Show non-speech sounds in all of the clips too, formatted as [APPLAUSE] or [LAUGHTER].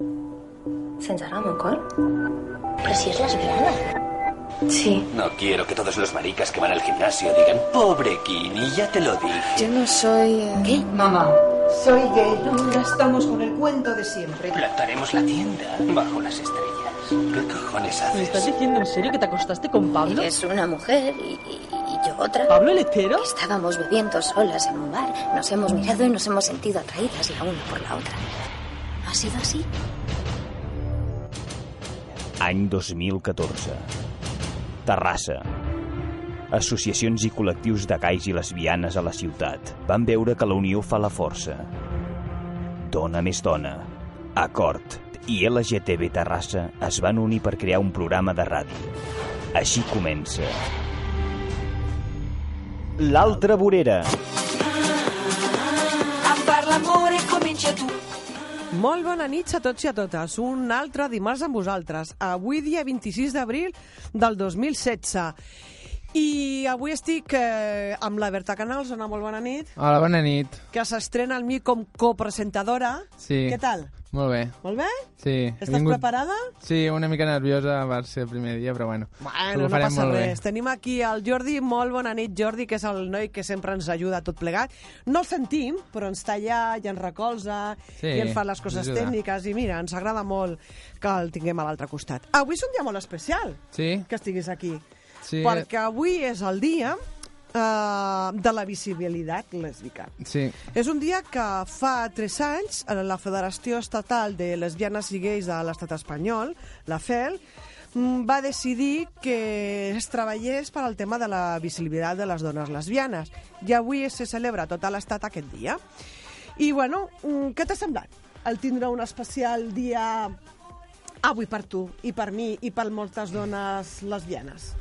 Un cor? Però si és lesbiana. Sí. No quiero que todos los maricas que van al gimnasio digan, pobre Kini, ya te lo dije. Yo no soy... eh, ¿Qué? Mamá, soy gay. Ya estamos con el cuento de siempre. Plantaremos la tienda bajo las estrellas. ¿Qué cojones ¿Me estás haces? diciendo en serio que te acostaste con Pablo? Es una mujer y, y- y yo otra. ¿Pablo el hetero? Estábamos bebiendo solas en un bar. Nos hemos mirado y nos hemos sentido atraídas la una por la otra. ¿No ha sido así? Any 2014. Terrassa. Associacions i col·lectius de gais i lesbianes a la ciutat van veure que la unió fa la força. Dona més dona, Acord i LGTB Terrassa es van unir per crear un programa de ràdio. Així comença. L'altra vorera. Molt bona nit a tots i a totes. Un altre dimarts amb vosaltres. Avui, dia 26 d'abril del 2016. I avui estic eh, amb la Berta Canals. Una molt bona nit. Hola, bona nit. Que s'estrena al mi com copresentadora. Sí. Què tal? Molt bé. Molt bé? Sí. Estàs preparada? Sí, una mica nerviosa per ser el primer dia, però bueno. Bueno, no passa res. Bé. Tenim aquí el Jordi. Molt bona nit, Jordi, que és el noi que sempre ens ajuda a tot plegat. No el sentim, però ens talla i ens recolza Sí, i ens fa les coses tècniques. I mira, ens agrada molt que el tinguem a l'altre costat. Avui és un dia molt especial Sí? que estiguis aquí. Sí. Perquè avui és el dia eh, de la visibilitat lèsbica. Sí. És un dia que fa tres anys la Federació Estatal de Lesbianes i Gais de l'Estat espanyol, la FEL, mm, va decidir que es treballés per al tema de la visibilitat de les dones lesbianes. I avui se celebra tot l'estat aquest dia. I, bueno, mm, què t'ha semblat? El tindre un especial dia avui per tu, i per mi, i per moltes dones lesbianes.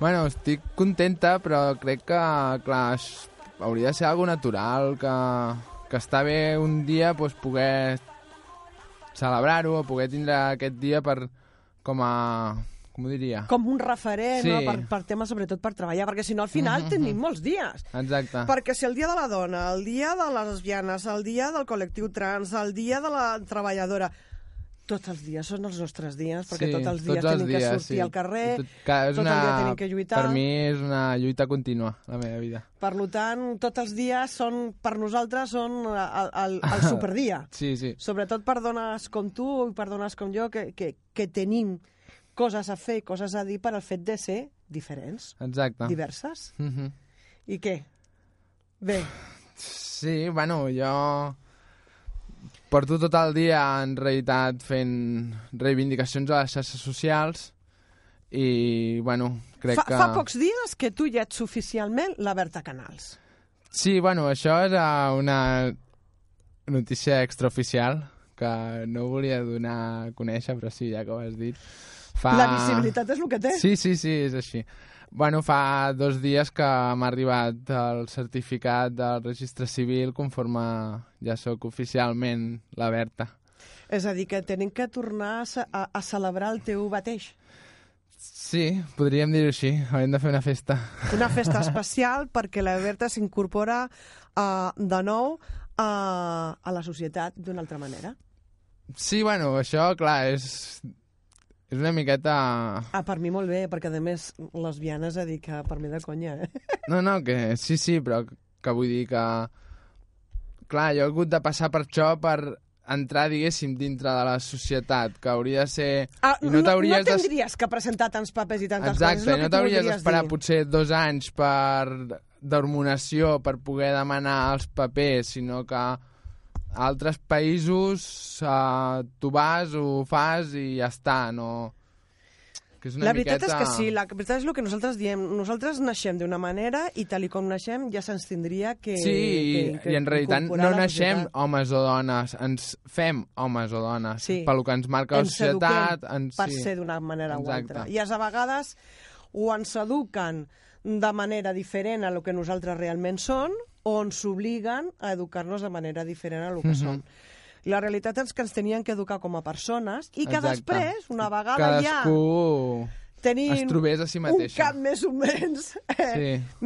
Bueno, estic contenta, però crec que, clar, hauria de ser algo natural, que, que està bé un dia pues, poder celebrar-ho o poder tindre aquest dia per, com a... com ho diria? Com un referent, Sí. no? per, per temes, sobretot per treballar, perquè si no al final tenim molts dies. Exacte. Perquè si el dia de la dona, el dia de les lesbianes, el dia del col·lectiu trans, el dia de la treballadora, tots els dies són els nostres dies, perquè sí, tots els dies tots els tenim que dies, sortir sí. al carrer, Tot, que és tot una, el dia tenim que lluitar. Per mi és una lluita contínua, la meva vida. Per tant, tots els dies són, per nosaltres, són el, el, el [LAUGHS] superdia. Sí, sí. Sobretot per dones com tu i per dones com jo, que, que, que tenim coses a fer coses a dir per al fet de ser diferents, Exacte. diverses. Mhm. I què? Bé, Sí, bueno, jo porto tot el dia en realitat fent reivindicacions a les xarxes socials i, bueno, crec fa, que... fa pocs dies que tu ja ets oficialment la Berta Canals. Sí, bueno, això és una notícia extraoficial que no volia donar a conèixer, però sí, ja que ho has dit. Fa... La visibilitat és el que té. Sí, sí, sí, és així. Bueno, fa dos dies que m'ha arribat el certificat del registre civil conforme ja sóc oficialment la Berta. És a dir, que tenim que tornar a, ce- a, a celebrar el teu bateix. Sí, podríem dir-ho així, haurem de fer una festa. Una festa [LAUGHS] especial perquè la Berta s'incorpora uh, de nou a, a la societat d'una altra manera. Sí, bueno, això, clar, és, és una miqueta... Ah, per mi molt bé, perquè a més lesbianes a dir que per mi de conya, eh? No, no, que sí, sí, però que vull dir que... Clar, jo he hagut de passar per això per entrar, diguéssim, dintre de la societat, que hauria de ser... Ah, I no, no, t'hauries de- tindries que presentar tants papers i tantes Exacte, coses. el no t'hauries d'esperar potser dos anys per d'hormonació per poder demanar els papers, sinó que a altres països uh, tu vas, ho fas i ja està, no... Que és una La veritat miqueta... és que sí, la veritat és el que nosaltres diem. Nosaltres naixem d'una manera i tal i com naixem ja se'ns tindria que Sí, que, que i en realitat no la naixem societat. homes o dones, ens fem homes o dones, Sí. pel que ens marca la Ens societat. eduquem Ens, per sí. ser d'una manera o Exacte. altra. I a vegades o ens eduquen de manera diferent a lo que nosaltres realment són o ens obliguen a educar-nos de manera diferent a lo que Mhm. som. La realitat és que ens tenien que educar com a persones i que Exacte. després, una vegada ja Cadascú tenim es trobés a si un mateixa. cap més o menys eh, Sí.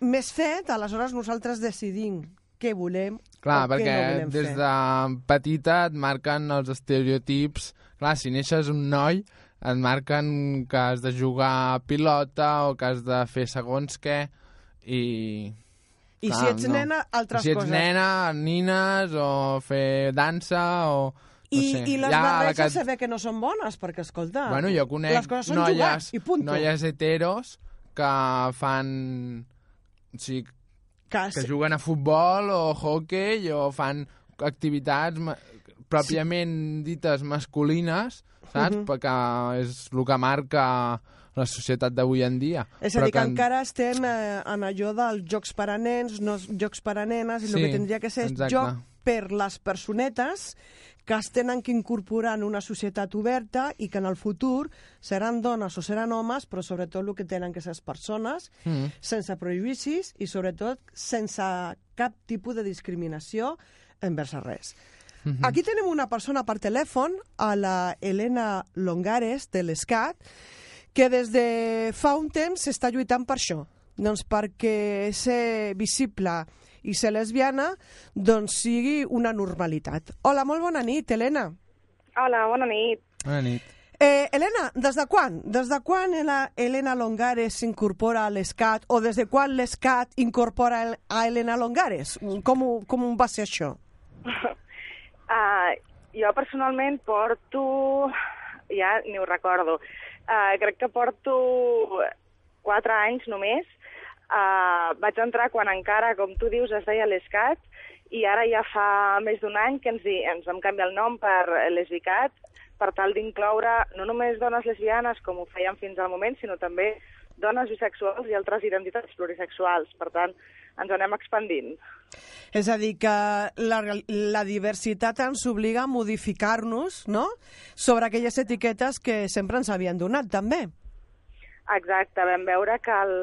més fet, aleshores nosaltres decidim què volem Clar, o què perquè no volem des fer. de petita et marquen els estereotips. Clar, si neixes un noi, et marquen que has de jugar a pilota o que has de fer segons què i... I clar, si ets nena, altres si ets coses. nena, nines o fer dansa o... No I, sé. I les la barreges que- se ve que no són bones, perquè, escolta... Bueno, jo conec les coses són noies, i punto. noies heteros que fan... O sigui, que, que juguen a futbol o hockey o fan activitats pròpiament dites masculines, saps? Mhm. Perquè és el que marca la societat d'avui en dia. És a dir, que en- encara estem eh, en allò dels jocs per a nens, no jocs per a nenes, i el Sí, que tindria que ser és exacte. joc per les personetes que es tenen que incorporar en una societat oberta i que en el futur seran dones o seran homes, però sobretot el que tenen que ser persones, Mm. sense prejudicis i sobretot sense cap tipus de discriminació envers a res. Mhm. Aquí tenim una persona per telèfon, a la Helena Longares, de l'ESCAT, que des de fa un temps s'està lluitant per això, doncs perquè ser visible i ser lesbiana doncs sigui una normalitat. Hola, molt bona nit, Helena. Hola, bona nit. Bona nit. Eh, Helena, des de quan? Des de quan la Helena Longares s'incorpora a l'ESCAT o des de quan l'ESCAT incorpora el- a Helena Longares? Com, com va ser això? Uh, [LAUGHS] jo personalment porto... Ja ni ho recordo. Uh, crec que porto quatre anys només. Uh, vaig entrar quan encara, com tu dius, es deia l'ESCAT i ara ja fa més d'un any que ens, hi, ens vam canviar el nom per l'ESICAT per tal d'incloure no només dones lesbianes, com ho fèiem fins al moment, sinó també dones bisexuals i altres identitats plurisexuals. Per tant, ens anem expandint. És a dir, que la, la diversitat ens obliga a modificar-nos, no?, sobre aquelles etiquetes que sempre ens havien donat, també. Exacte, vam veure que el,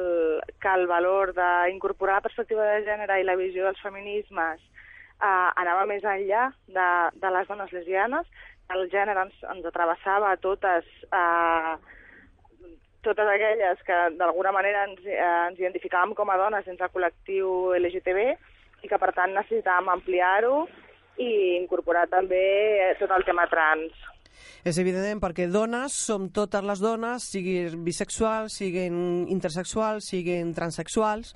que el valor d'incorporar la perspectiva de gènere i la visió dels feminismes eh, anava més enllà de, de les dones lesbianes, el gènere ens, ens atravessava a totes, eh, totes aquelles que d'alguna manera ens, eh, ens identificàvem com a dones dins el col·lectiu LGTB i que per tant necessitàvem ampliar-ho i incorporar també tot el tema trans. És evident perquè dones som totes les dones, siguin bisexuals, siguin intersexuals, siguin transexuals,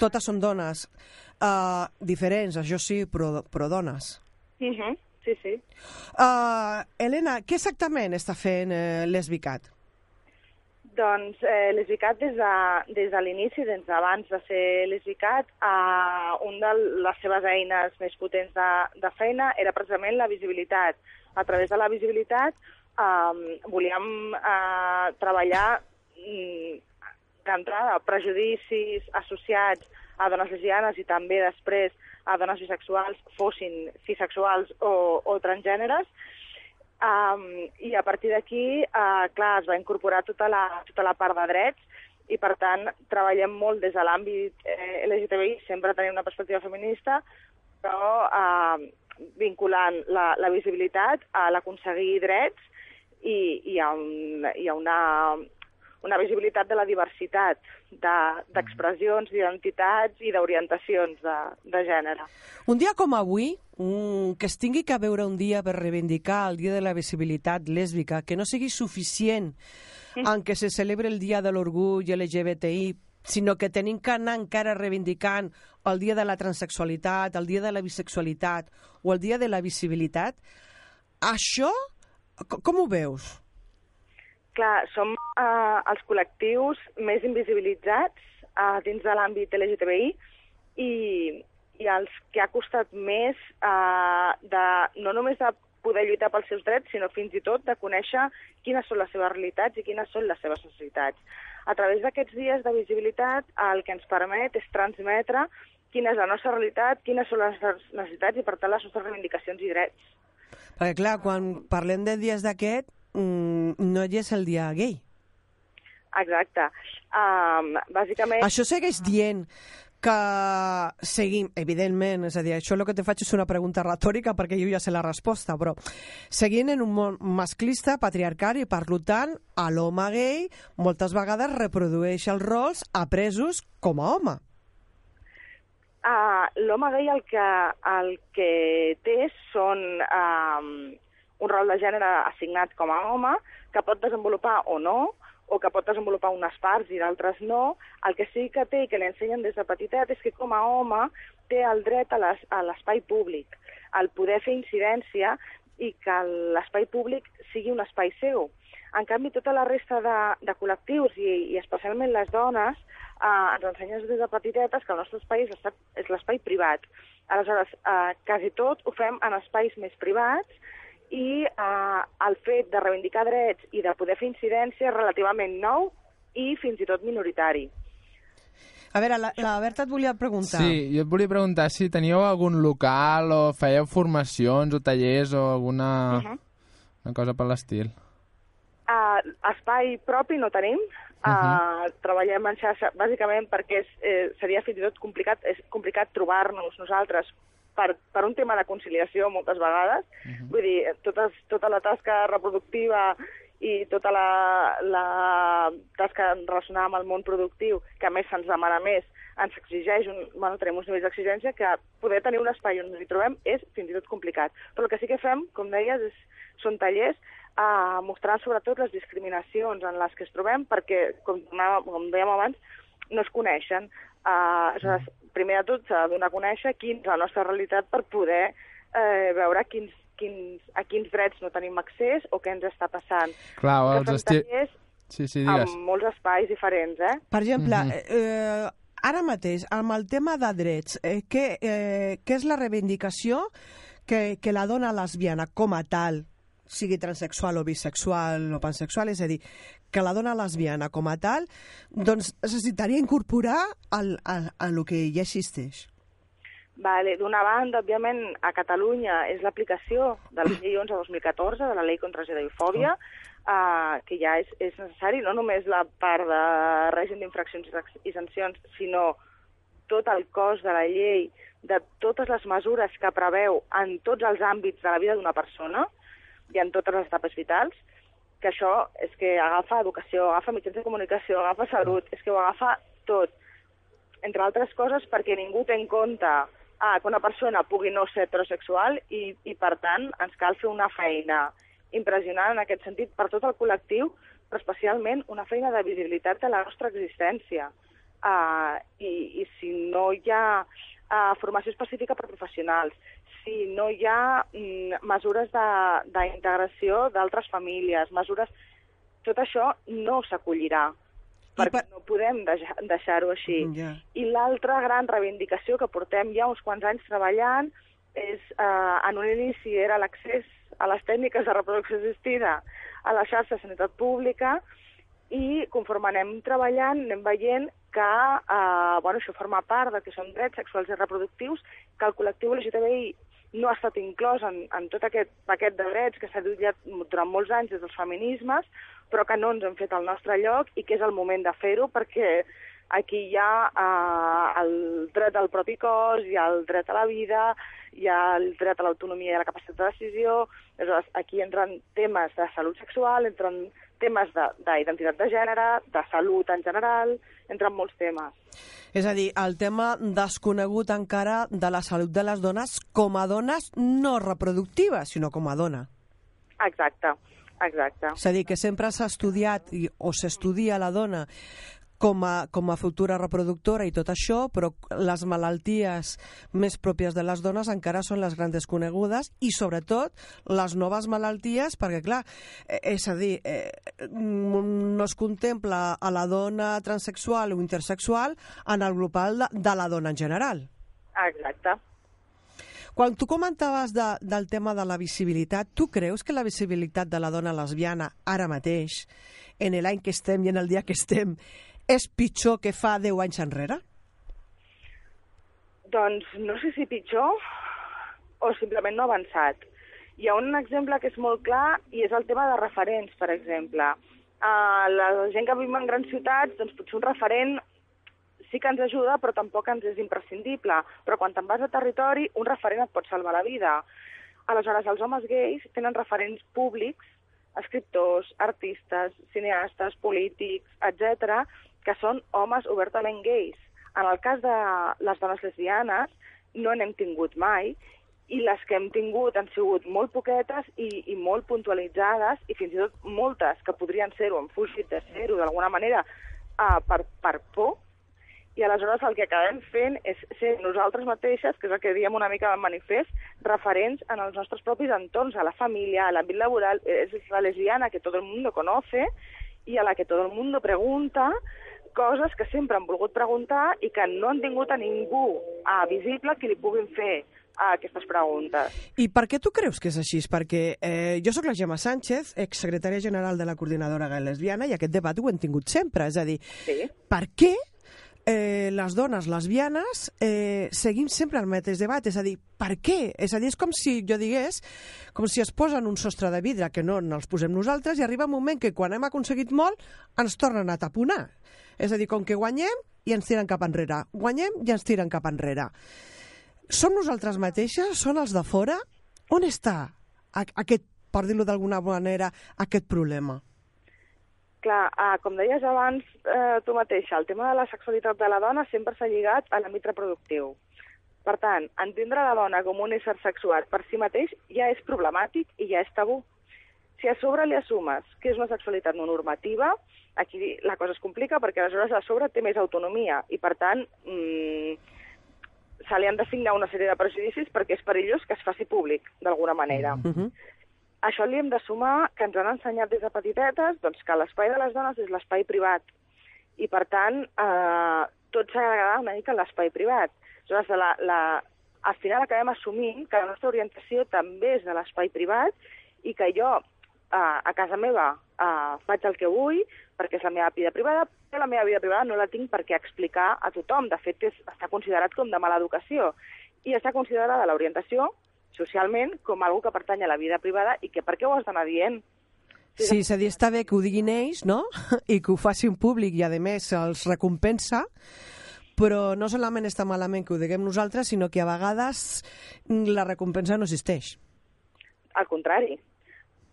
totes són dones. Uh, diferents, això sí, però, però dones. Uh -huh. Sí, sí. Uh, Helena, què exactament està fent eh, l'Esbicat? Doncs eh, l'ESICAT des de, des de l'inici, des d'abans de ser l'ESICAT, eh, un de les seves eines més potents de, de feina era precisament la visibilitat. A través de la visibilitat eh, volíem eh, treballar mm, d'entrada prejudicis associats a dones lesbianes i també després a dones bisexuals, fossin cisexuals o, o transgèneres, Um, I a partir d'aquí, uh, clar, es va incorporar tota la, tota la part de drets i, per tant, treballem molt des de l'àmbit eh, LGTBI, sempre tenint una perspectiva feminista, però uh, vinculant la, la visibilitat a l'aconseguir drets i, i, a un, i a una, una visibilitat de la diversitat d'expressions, de, d'identitats i d'orientacions de, de gènere. Un dia com avui, un, que es tingui que veure un dia per reivindicar el Dia de la Visibilitat Lèsbica, que no sigui suficient en què se celebra el Dia de l'Orgull LGBTI, sinó que tenim que anar encara reivindicant el Dia de la Transsexualitat, el Dia de la Bisexualitat o el Dia de la Visibilitat, això, co- com ho veus? Clar, som eh, els col·lectius més invisibilitzats eh, dins de l'àmbit LGTBI i, i els que ha costat més eh, de, no només de poder lluitar pels seus drets, sinó fins i tot de conèixer quines són les seves realitats i quines són les seves necessitats. A través d'aquests dies de visibilitat, el que ens permet és transmetre quina és la nostra realitat, quines són les nostres necessitats i, per tant, les nostres reivindicacions i drets. Perquè, clar, quan parlem de dies d'aquest, mm, no hi és el dia gay. Exacte. Um, bàsicament... Això segueix dient que seguim, evidentment, és a dir, això el que te faig és una pregunta retòrica perquè jo ja sé la resposta, però seguint en un món masclista, patriarcal i per tant, a l'home gay moltes vegades reprodueix els rols apresos com a home. Uh, L'home gay el que, el que té són um, un rol de gènere assignat com a home, que pot desenvolupar o no, o que pot desenvolupar unes parts i d'altres no. El que sí que té i que li ensenyen des de petitet és que com a home té el dret a l'es- a l'espai públic, al poder fer incidència i que l'espai públic sigui un espai seu. En canvi, tota la resta de, de col·lectius, i, i especialment les dones, eh, ens ensenyen des de petitetes que el nostre espai és l'espai privat. Aleshores, eh, quasi tot ho fem en espais més privats i eh, el fet de reivindicar drets i de poder fer incidència és relativament nou i fins i tot minoritari. A veure, la, la Berta et volia preguntar. Sí, jo et volia preguntar si teníeu algun local o fèieu formacions o tallers o alguna Uh -huh. una cosa per l'estil. Uh, espai propi no tenim. Uh, Treballem en xarxa, bàsicament perquè és, eh, seria fins i tot complicat, és complicat trobar-nos nosaltres per, per un tema de conciliació moltes vegades. Vull dir, totes, tota la tasca reproductiva i tota la, la tasca relacionada amb el món productiu, que a més se'ns demana més, ens exigeix, un, bueno, tenim uns nivells d'exigència que poder tenir un espai on ens hi trobem és fins i tot complicat. Però el que sí que fem, com deies, és, són tallers a mostrar sobretot les discriminacions en les que es trobem, perquè, com, com dèiem abans, no es coneixen. Uh, aleshores, primer de tot s'ha de donar a conèixer quina és la nostra realitat per poder eh, veure quins, quins, a quins drets no tenim accés o què ens està passant. Clar, els esti... Sí, sí, digues. amb molts espais diferents, eh? Per exemple, Mhm. eh, ara mateix, amb el tema de drets, eh, què, eh, què és la reivindicació que, que la dona lesbiana com a tal, sigui transexual o bisexual o pansexual, és a dir, que la dona lesbiana com a tal, doncs necessitaria incorporar al, al, a lo que ja existeix. Vale. D'una banda, òbviament, a Catalunya és l'aplicació de la llei 11-2014, de la llei contra la gidofòbia, uh, que ja és, és necessari, no només la part de règim d'infraccions i sancions, sinó tot el cos de la llei, de totes les mesures que preveu en tots els àmbits de la vida d'una persona i en totes les etapes vitals, que això és que agafa educació, agafa mitjans de comunicació, agafa salut, és que ho agafa tot entre altres coses perquè ningú té en compte ah, que una persona pugui no ser heterosexual i, i, per tant, ens cal fer una feina impressionant en aquest sentit per tot el col·lectiu, però especialment una feina de visibilitat de la nostra existència. Uh, i, I si no hi ha uh, formació específica per professionals, si no hi ha mm, mesures de- d'integració d'altres famílies, mesures... Tot això no s'acollirà, perquè no podem deixar- deixar-ho així. Ja. I l'altra gran reivindicació que portem ja uns quants anys treballant és, eh, en un inici era l'accés a les tècniques de reproducció assistida a la xarxa de sanitat pública i conforme anem treballant anem veient que eh, bueno, això forma part del que són drets sexuals i reproductius, que el col·lectiu LGTBI no ha estat inclòs en, en tot aquest paquet de drets que s'ha dut ja durant molts anys des dels feminismes, però que no ens hem fet el nostre lloc i que és el moment de fer-ho perquè aquí hi ha eh, el dret al propi cos, hi ha el dret a la vida, hi ha el dret a l'autonomia i a la capacitat de decisió, aleshores aquí entren temes de salut sexual, entren temes de- d'identitat de, de gènere, de salut en general, entren molts temes. És a dir, el tema desconegut encara de la salut de les dones com a dones no reproductives, sinó com a dona. Exacte, exacte. És a dir, que sempre s'ha estudiat i, o s'estudia la dona com a, com a futura reproductora i tot això, però les malalties més pròpies de les dones encara són les grans desconegudes i, sobretot, les noves malalties, perquè, clar, eh, és a dir, eh, no es contempla a la dona transexual o intersexual en el global de, de la dona en general. Exacte. Quan tu comentaves de, del tema de la visibilitat, tu creus que la visibilitat de la dona lesbiana ara mateix, en l'any que estem i en el dia que estem, és pitjor que fa 10 anys enrere? Doncs no sé si pitjor o simplement no avançat. Hi ha un exemple que és molt clar i és el tema de referents, per exemple. Uh, la gent que vivim en grans ciutats, doncs potser un referent sí que ens ajuda, però tampoc ens és imprescindible. Però quan te'n vas a territori, un referent et pot salvar la vida. Aleshores, els homes gais tenen referents públics, escriptors, artistes, cineastes, polítics, etc, que són homes obertament gais. En el cas de les dones lesbianes, no n'hem tingut mai, i les que hem tingut han sigut molt poquetes i, i molt puntualitzades, i fins i tot moltes que podrien ser-ho, han fugit de ser-ho d'alguna manera uh, per, per por, i aleshores el que acabem fent és ser nosaltres mateixes, que és el que diem una mica en manifest, referents en els nostres propis entorns, a la família, a l'àmbit laboral, és la lesbiana que tot el món coneix i a la que tot el món pregunta coses que sempre han volgut preguntar i que no han tingut a ningú a visible que li puguin fer a aquestes preguntes. I per què tu creus que és així? Perquè eh, jo sóc la Gemma Sánchez, exsecretària general de la Coordinadora Gai Lesbiana, i aquest debat ho hem tingut sempre. És a dir, sí. per què eh, les dones lesbianes eh, seguim sempre el mateix debat? És a dir, per què? És a dir, és com si jo digués, com si es posen un sostre de vidre que no els posem nosaltres i arriba un moment que quan hem aconseguit molt ens tornen a taponar. És a dir, com que guanyem i ens tiren cap enrere. Guanyem i ens tiren cap enrere. Som nosaltres mateixes? Són els de fora? On està aquest, per dir-ho d'alguna manera, aquest problema? Clar, eh, com deies abans eh, tu mateixa, el tema de la sexualitat de la dona sempre s'ha lligat a l'àmbit reproductiu. Per tant, entendre la dona com un ésser sexuat per si mateix ja és problemàtic i ja és tabú. Si a sobre li assumes que és una sexualitat no normativa, aquí la cosa es complica perquè aleshores a sobre té més autonomia i, per tant, mmm, se li han d'assignar una sèrie de prejudicis perquè és perillós que es faci públic, d'alguna manera. Uh -huh. Això li hem de sumar que ens han ensenyat des de petitetes doncs, que l'espai de les dones és l'espai privat i, per tant, eh, tot s'ha d'agradar una mica en l'espai privat. Aleshores, la, la, al final acabem assumint que la nostra orientació també és de l'espai privat i que jo a, a casa meva uh, faig el que vull perquè és la meva vida privada, però la meva vida privada no la tinc per què explicar a tothom. De fet, és, està considerat com de mala educació i està considerada l'orientació socialment com algú que pertany a la vida privada i que per què ho has d'anar dient? Sí, és a dir, està bé que ho diguin ells, no? [LAUGHS] I que ho facin públic i, a més, els recompensa, però no solament està malament que ho diguem nosaltres, sinó que a vegades la recompensa no existeix. Al contrari,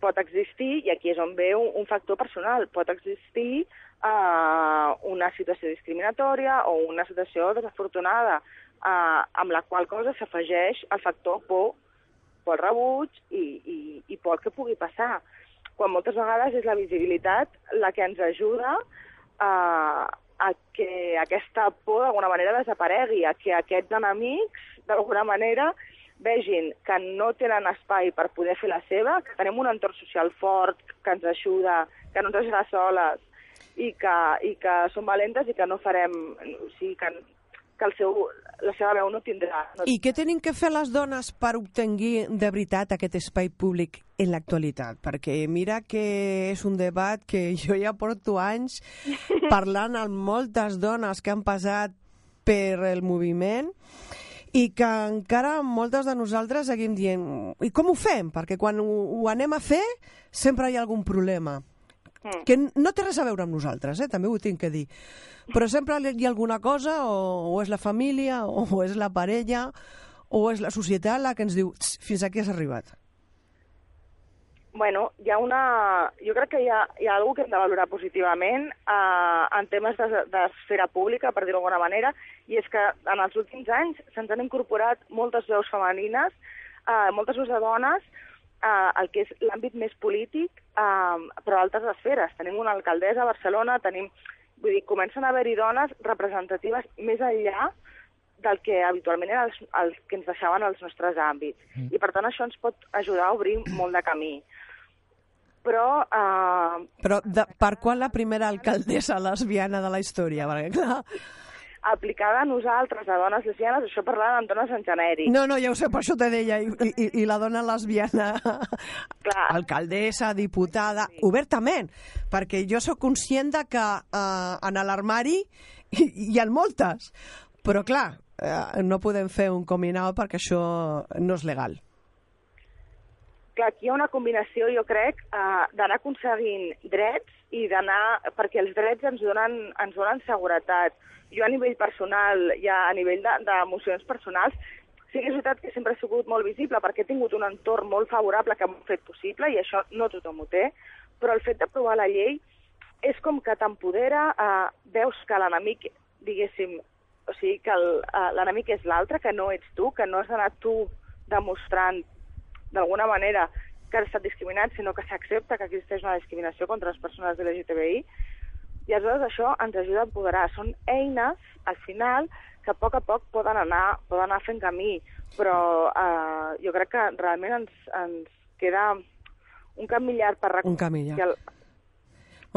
pot existir, i aquí és on ve un, un factor personal, pot existir uh, una situació discriminatòria o una situació desafortunada uh, amb la qual cosa s'afegeix el factor por, por rebuig i, i, i por que pugui passar. Quan moltes vegades és la visibilitat la que ens ajuda uh, a que aquesta por d'alguna manera desaparegui, a que aquests enemics d'alguna manera vegin que no tenen espai per poder fer la seva, que tenim un entorn social fort, que ens ajuda, que no ens deixarà soles i que, i que som valentes i que no farem... O sigui, que, que el seu, la seva veu no tindrà... No... I què tenim que fer les dones per obtenir de veritat aquest espai públic en l'actualitat? Perquè mira que és un debat que [LAUGHS] jo ja porto anys parlant amb moltes dones que han passat per el moviment i que encara moltes de nosaltres seguim dient i com ho fem? Perquè quan ho, ho anem a fer sempre hi ha algun problema mm. que no té res a veure amb nosaltres, eh? també ho tinc que dir. Però sempre hi ha alguna cosa, o, o és la família, o, o és la parella, o és la societat la que ens diu fins aquí has arribat. Bueno, hi ha una... Jo crec que hi ha, hi ha alguna que hem de valorar positivament eh, en temes d'esfera de, pública, per dir-ho d'alguna manera, i és que en els últims anys se'ns han incorporat moltes veus femenines, eh, moltes veus de dones, eh, el que és l'àmbit més polític, eh, però a altres esferes. Tenim una alcaldessa a Barcelona, tenim... Vull dir, comencen a haver-hi dones representatives més enllà del que habitualment eren els, els que ens deixaven els nostres àmbits. Mm. I per tant això ens pot ajudar a obrir molt de camí però... Uh... Però de, per quan la primera alcaldessa lesbiana de la història? Perquè, clar... Aplicada a nosaltres, a dones lesbianes, això parlant amb dones en genèric. No, no, ja ho sé, per això te deia, i, i, i la dona lesbiana, clar. alcaldessa, diputada, sí. obertament, perquè jo sóc conscient de que uh, en l'armari hi, hi ha moltes, però clar, uh, no podem fer un coming out perquè això no és legal clar, aquí hi ha una combinació, jo crec, eh, d'anar aconseguint drets i d'anar... perquè els drets ens donen, ens donen seguretat. Jo a nivell personal, ja a nivell d'emocions de, personals, sí que és veritat que sempre he sigut molt visible perquè he tingut un entorn molt favorable que m'ha fet possible i això no tothom ho té, però el fet d'aprovar la llei és com que t'empodera, eh, veus que l'enemic, diguéssim, o sigui, que eh, l'enemic és l'altre, que no ets tu, que no has d'anar tu demostrant d'alguna manera que has estat discriminat, sinó que s'accepta que existeix una discriminació contra les persones LGTBI, i aleshores això ens ajuda a empoderar. Són eines, al final, que a poc a poc poden anar, poden anar fent camí, però eh, jo crec que realment ens, ens queda un camí llarg per recorrer. Un camí llarg. que el-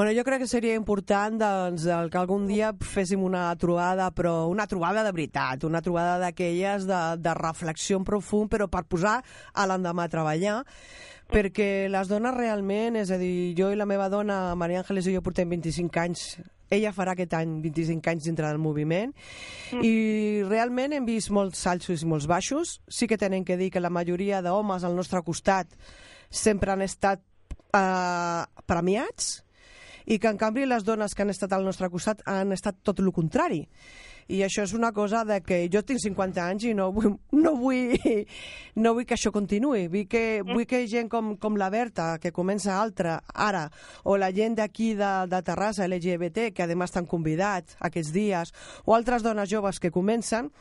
Bueno, jo crec que seria important doncs, que algun dia féssim una trobada, però una trobada de veritat, una trobada d'aquelles de, de reflexió en profund, però per posar a l'endemà a treballar, perquè les dones realment, és a dir, jo i la meva dona, Maria Àngeles i jo portem 25 anys ella farà aquest any 25 anys dintre del moviment i realment hem vist molts alts i molts baixos. Sí que tenen que dir que la majoria d'homes al nostre costat sempre han estat eh, premiats i que en canvi les dones que han estat al nostre costat han estat tot el contrari. I això és una cosa de que jo tinc 50 anys i no vull, no vull, no vull que això continuï. Vull que, vull que gent com, com la Berta, que comença altra ara, o la gent d'aquí de, de Terrassa, LGBT, que a més estan convidats aquests dies, o altres dones joves que comencen,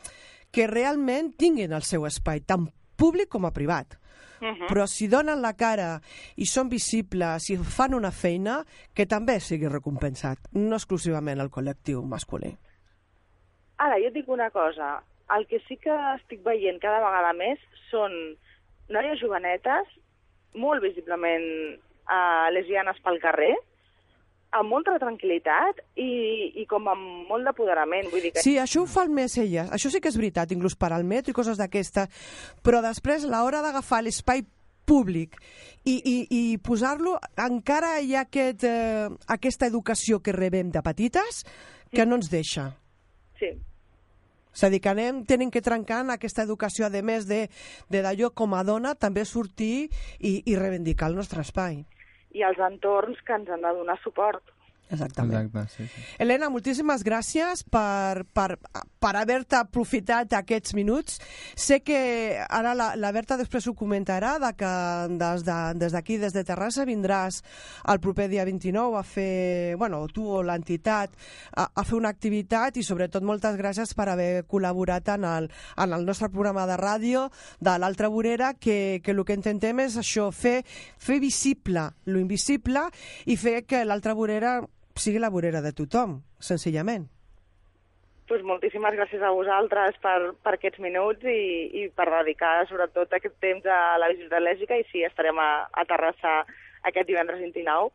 que realment tinguin el seu espai, tant públic com a privat. Però si donen la cara i són visibles, si fan una feina, que també sigui recompensat, no exclusivament el col·lectiu masculí. Ara, jo et dic una cosa. El que sí que estic veient cada vegada més són noies jovenetes, molt visiblement eh, lesbianes pel carrer, amb molta tranquil·litat i, i com amb molt d'apoderament. Vull dir que Sí, això ho fan més elles. Això sí que és veritat, inclús per al metro i coses d'aquestes. Però després, l'hora d'agafar l'espai públic i, i, i posar-lo, encara hi ha aquest, eh, aquesta educació que rebem de petites que no ens deixa. sí. És a dir, que anem, tenen que trencar en aquesta educació, a més de de d'allò com a dona, també sortir i, i reivindicar el nostre espai. I els entorns que ens han de donar suport. Exactament. Exacte, sí, sí. Helena, moltíssimes gràcies per, per, per haver-te aprofitat aquests minuts. Sé que ara la, la Berta després ho comentarà, de que des d'aquí, de, des, de Terrassa, vindràs el proper dia 29 a fer, bueno, tu o l'entitat, a, a fer una activitat i sobretot moltes gràcies per haver col·laborat en el, en el nostre programa de ràdio de l'Altra Vorera, que, que el que intentem és això, fer, fer visible lo invisible i fer que l'Altra Vorera sigui la vorera de tothom, senzillament. Pues moltíssimes gràcies a vosaltres per, per aquests minuts i, i per dedicar sobretot aquest temps a la visita lègica i sí, estarem a, a Terrassa aquest divendres 29.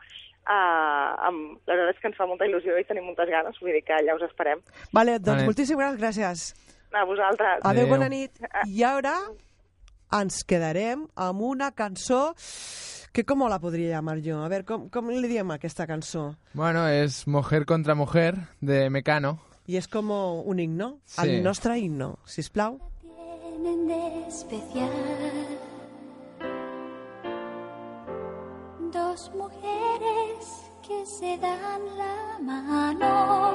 Uh, amb, la veritat és que ens fa molta il·lusió i tenim moltes ganes, vull dir que allà us esperem. Vale, doncs Vale. moltíssimes gràcies. A vosaltres. Adéu, Adéu. bona nit. I ara ens quedarem amb una cançó que com la podria llamar jo? A veure, com, com li diem a aquesta cançó? Bueno, és Mujer contra Mujer, de Mecano. I és com un himno, Sí. el nostre himno, sisplau. tienen de especial? Dos mujeres que se dan la mano.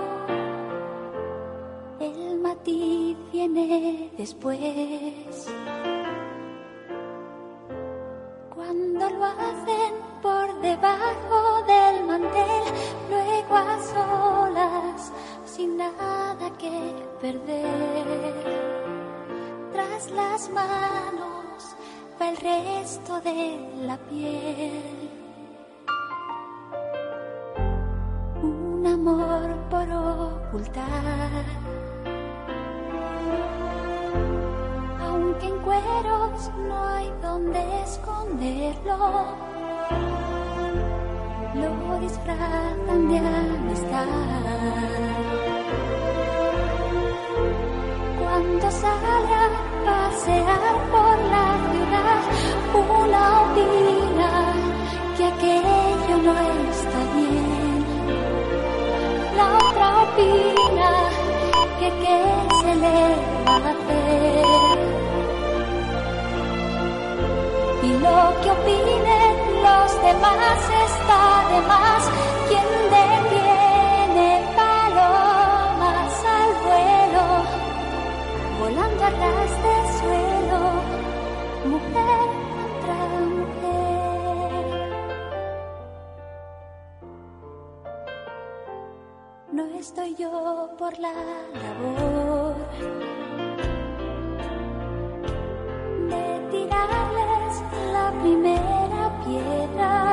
El matiz viene después. Cuando lo hacen por debajo del mantel, luego a solas, sin nada que perder. Tras las manos va el resto de la piel. Un amor por ocultar. Aunque en cueros no hay donde esconderlo, lo disfrazan de amistad. Cuando sale a pasear por la ciudad, una opina que aquello no está bien. La otra opina que qué se le va a hacer. Lo que opinen los demás está de más. Quien detiene palomas al vuelo, volando a ras de suelo, mujer contra mujer. No estoy yo por la labor primera piedra.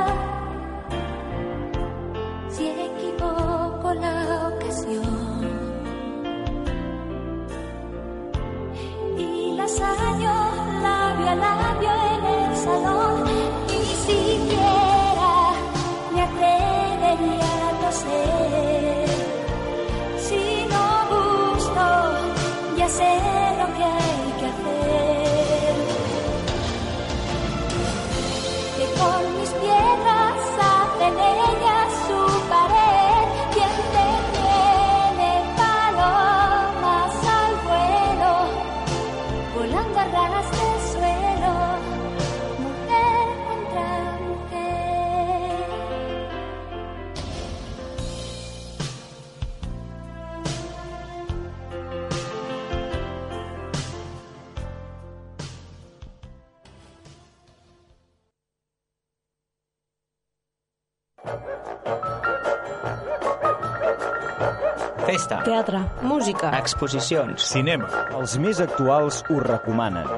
Música. Exposicions. Cinema. Els més actuals ho recomanen.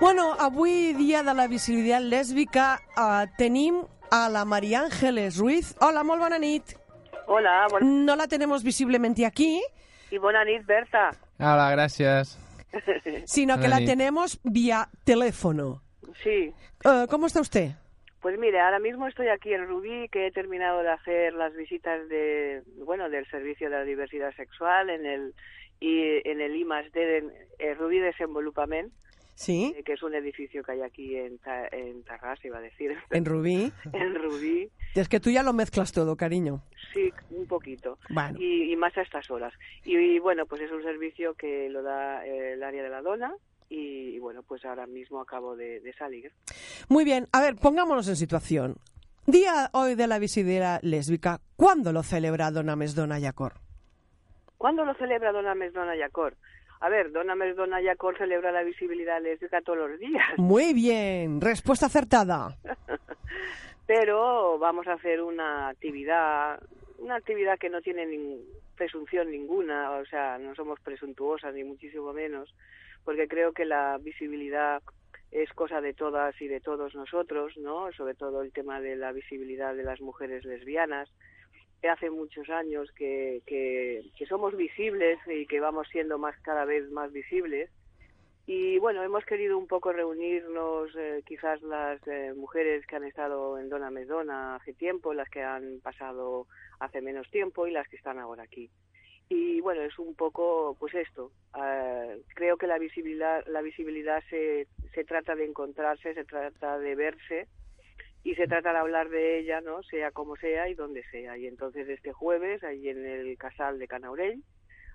Bueno, avui, dia de la visibilitat lèsbica, eh, tenim a la María Ángeles Ruiz. Hola, molt bona nit. Hola, bon... No la tenemos visiblemente aquí, i bona nit, Berta. Hola, gràcies. [LAUGHS] sino que Bona la nit. tenemos vía teléfono. Sí, Eh, ¿Cómo está usted? Pues mire, ahora mismo estoy aquí en Rubí, que he terminado de hacer las visitas de, bueno, del Servicio de la Diversidad Sexual en el y en el I+D de eh, Rubí Desenvolupament, Sí, eh, que es un edificio que hay aquí en, Ta- en Tarrasa, iba a decir, [LAUGHS] en Rubí. [LAUGHS] en Rubí, Es que tú ya lo mezclas todo, cariño. sí, un poquito. Bueno. Y, y más a estas horas. Y, y, bueno, pues es un servicio que lo da eh, el área de la dona y, bueno, pues ahora mismo acabo de, de salir. Muy bien, a ver, pongámonos en situación. Día hoy de la visibilidad lésbica. ¿Cuándo lo celebra Dona Mesdona Yacor? ¿Cuándo lo celebra Dona Mesdona Yacor? A ver, Dona Mesdona Yacor celebra la visibilidad lésbica todos los días, Muy bien, respuesta acertada. [LAUGHS] pero vamos a hacer una actividad, una actividad que no tiene presunción ninguna, o sea, no somos presuntuosas ni muchísimo menos, porque creo que la visibilidad es cosa de todas y de todos nosotros, ¿no? Sobre todo el tema de la visibilidad de las mujeres lesbianas. Que hace muchos años que, que, que somos visibles y que vamos siendo más cada vez más visibles. Y bueno, hemos querido un poco reunirnos, eh, quizás las eh, mujeres que han estado en Dona Mesdona hace tiempo, las que han pasado hace menos tiempo y las que están ahora aquí. Y bueno, es un poco, pues esto. eh, creo que la visibilidad, la visibilidad se, se trata de encontrarse, se trata de verse y se trata de hablar de ella, ¿no? Sea como sea y donde sea. Y entonces este jueves, ahí en el Casal de Canaurell,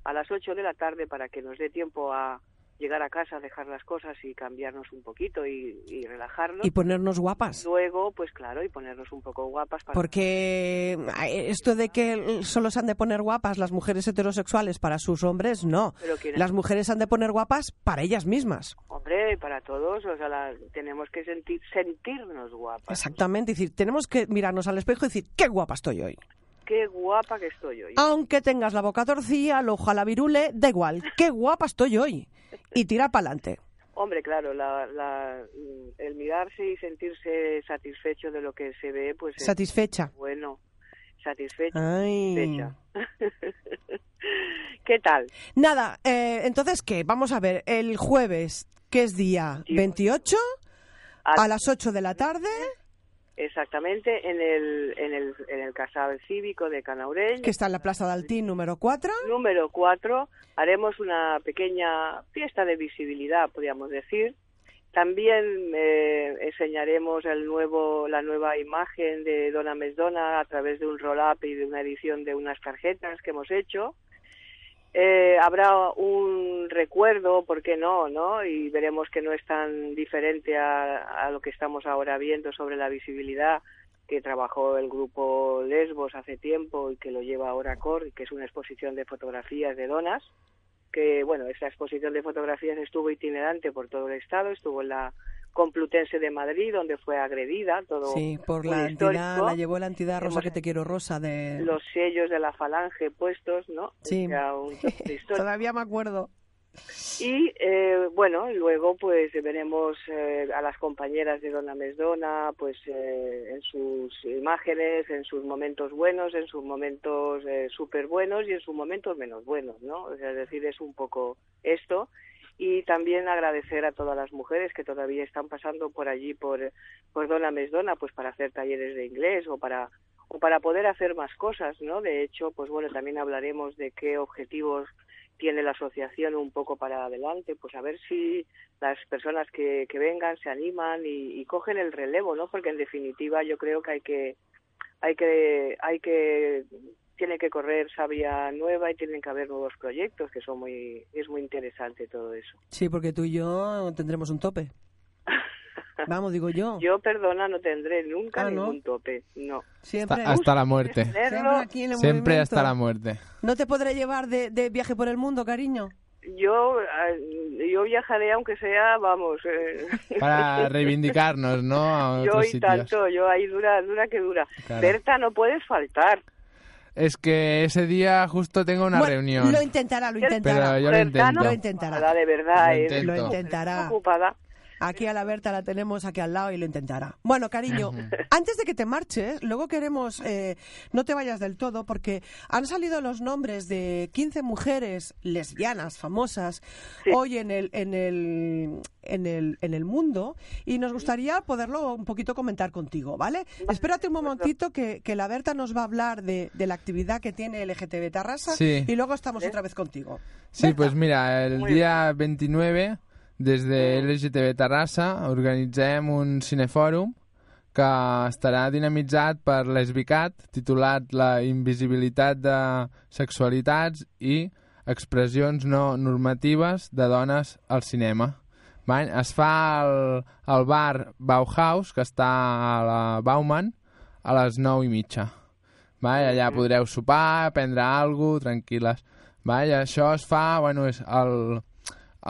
a las 8 de la tarde para que nos dé tiempo a llegar a casa, dejar las cosas y cambiarnos un poquito y, y relajarnos. Y ponernos guapas. Luego, pues claro, y ponernos un poco guapas para Porque esto de que solo se han de poner guapas las mujeres heterosexuales para sus hombres, no. Las mujeres han de poner guapas para ellas mismas. Hombre, para todos, o sea, la- tenemos que sentir, sentirnos guapas. Exactamente. Es decir, tenemos que mirarnos al espejo y decir, qué guapa estoy hoy. Qué guapa que estoy hoy. Aunque tengas la boca torcida, la virule, da igual. [LAUGHS] Qué guapa estoy hoy. Y tira para adelante. Hombre, claro, la, la, el mirarse y sentirse satisfecho de lo que se ve, pues es Satisfecha. bueno, satisfecho. Ay. satisfecha. [LAUGHS] ¿Qué tal? Nada, eh, entonces, ¿qué? Vamos a ver, el jueves, que es día 28, a las 8 de la tarde, Exactamente, en el, en el, en el Casal Cívico de Canaurell. que está en la Plaza de Altín número 4. Número 4, haremos una pequeña fiesta de visibilidad, podríamos decir. También eh, enseñaremos el nuevo, la nueva imagen de Dona Mesdona a través de un roll-up y de una edición de unas tarjetas que hemos hecho. Eh, habrá un recuerdo, ¿por qué no? no? Y veremos que no es tan diferente a, lo que estamos ahora viendo sobre la visibilidad que trabajó el grupo Lesbos hace tiempo y que lo lleva ahora Cor, que es una exposición de fotografías de donas, que bueno, esta exposición de fotografías estuvo itinerante por todo el estado, estuvo en la Complutense de Madrid, donde fue agredida, todo Sí, por la entidad, histórico. la llevó la entidad Rosa Hemos- que te quiero Rosa de... Los sellos de la falange puestos, ¿no? Sí. [LAUGHS] Todavía me acuerdo. Y eh, bueno, luego pues veremos eh, a las compañeras de Dona Mesdona pues eh, en sus imágenes, en sus momentos buenos, en sus momentos eh, súper buenos y en sus momentos menos buenos, ¿no? O sea, es decir, es un poco esto. Y también agradecer a todas las mujeres que todavía están pasando por allí, por, por Dona Mesdona, pues para hacer talleres de inglés o para o para poder hacer más cosas, ¿no? De hecho, pues bueno, también hablaremos de qué objetivos tiene la asociación un poco para adelante, pues a ver si las personas que, que vengan se animan y, y cogen el relevo, ¿no? Porque en definitiva yo creo que hay que hay que hay que tiene que correr sabia nueva y tienen que haber nuevos proyectos que son muy es muy interesante todo eso. Sí, porque tú y yo tendremos un tope. [LAUGHS] Vamos, digo yo. Yo perdona no tendré nunca Ah, ¿no? ningún tope, no. Siempre, Hasta, hasta la muerte. siempre aquí en el Siempre movimiento. hasta la muerte. ¿No te podré llevar de, de viaje por el mundo, cariño? Yo eh, yo viajaré aunque sea, vamos, eh, Para reivindicarnos, ¿no? A yo otros y sitios. tanto, yo ahí dura dura que dura. Claro. Berta, no puedes faltar. Es que ese día justo tengo una Bueno, reunión. Lo intentará, lo intentará. Pero yo lo intento. Lo intentará. De verdad, Lo eh, intento. Lo intentará. ocupada. Aquí a la Berta la tenemos aquí al lado y lo intentará. Bueno, cariño, antes de que te marches, luego queremos, eh, no te vayas del todo, porque han salido los nombres de 15 mujeres lesbianas famosas hoy en el, en, el, en, el, en el mundo y nos gustaría poderlo un poquito comentar contigo, ¿vale? Espérate un momentito que, que la Berta nos va a hablar de, de la actividad que tiene LGTB Tarrasa Sí. y luego estamos otra vez contigo. Sí, pues mira, el Muy dia 29, des de LGTB Terrassa, organitzem un cinefòrum que estarà dinamitzat per l'Esbicat, titulat La invisibilitat de sexualitats i expressions no normatives de dones al cinema. Es fa al, al bar Bauhaus, que està a la Bauman, a les 9 i mitja. Vale? Allà podreu sopar, prendre alguna cosa, tranquil·les. Vale? Això es fa, bueno, és el,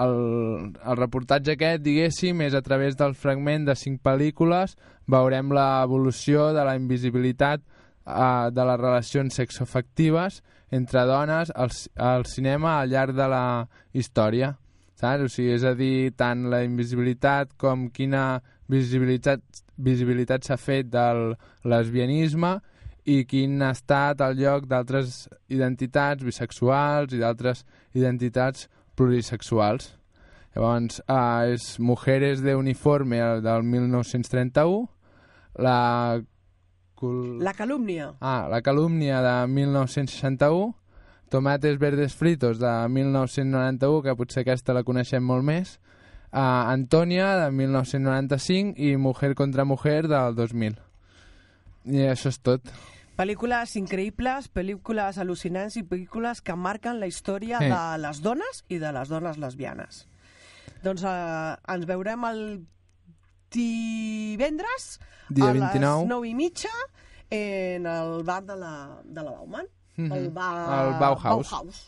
el, el reportatge aquest, diguéssim, és a través del fragment de cinc pel·lícules, veurem l'evolució de la invisibilitat eh, de les relacions sexoafectives entre dones al, al cinema al llarg de la història. Saps? O sigui, és a dir, tant la invisibilitat com quina visibilitat, visibilitat s'ha fet del lesbianisme i quin ha estat el lloc d'altres identitats bisexuals i d'altres identitats plurisexuals. Llavors, eh, és Mujeres de Uniforme el del 1931, la... cul- La calúmnia. Ah, La calúmnia de 1961, Tomates verdes fritos de 1991, que potser aquesta la coneixem molt més, uh, Antònia de 1995 i Mujer contra Mujer del 2000. I això és tot. Pel·lícules increïbles, pel·lícules al·lucinants i pel·lícules que marquen la història Sí. de les dones i de les dones lesbianes. Doncs eh, ens veurem el divendres Dia a 29. les 9 i mitja en el bar de la, de la Bauman. Mhm. El, bar... El Bauhaus. Bauhaus.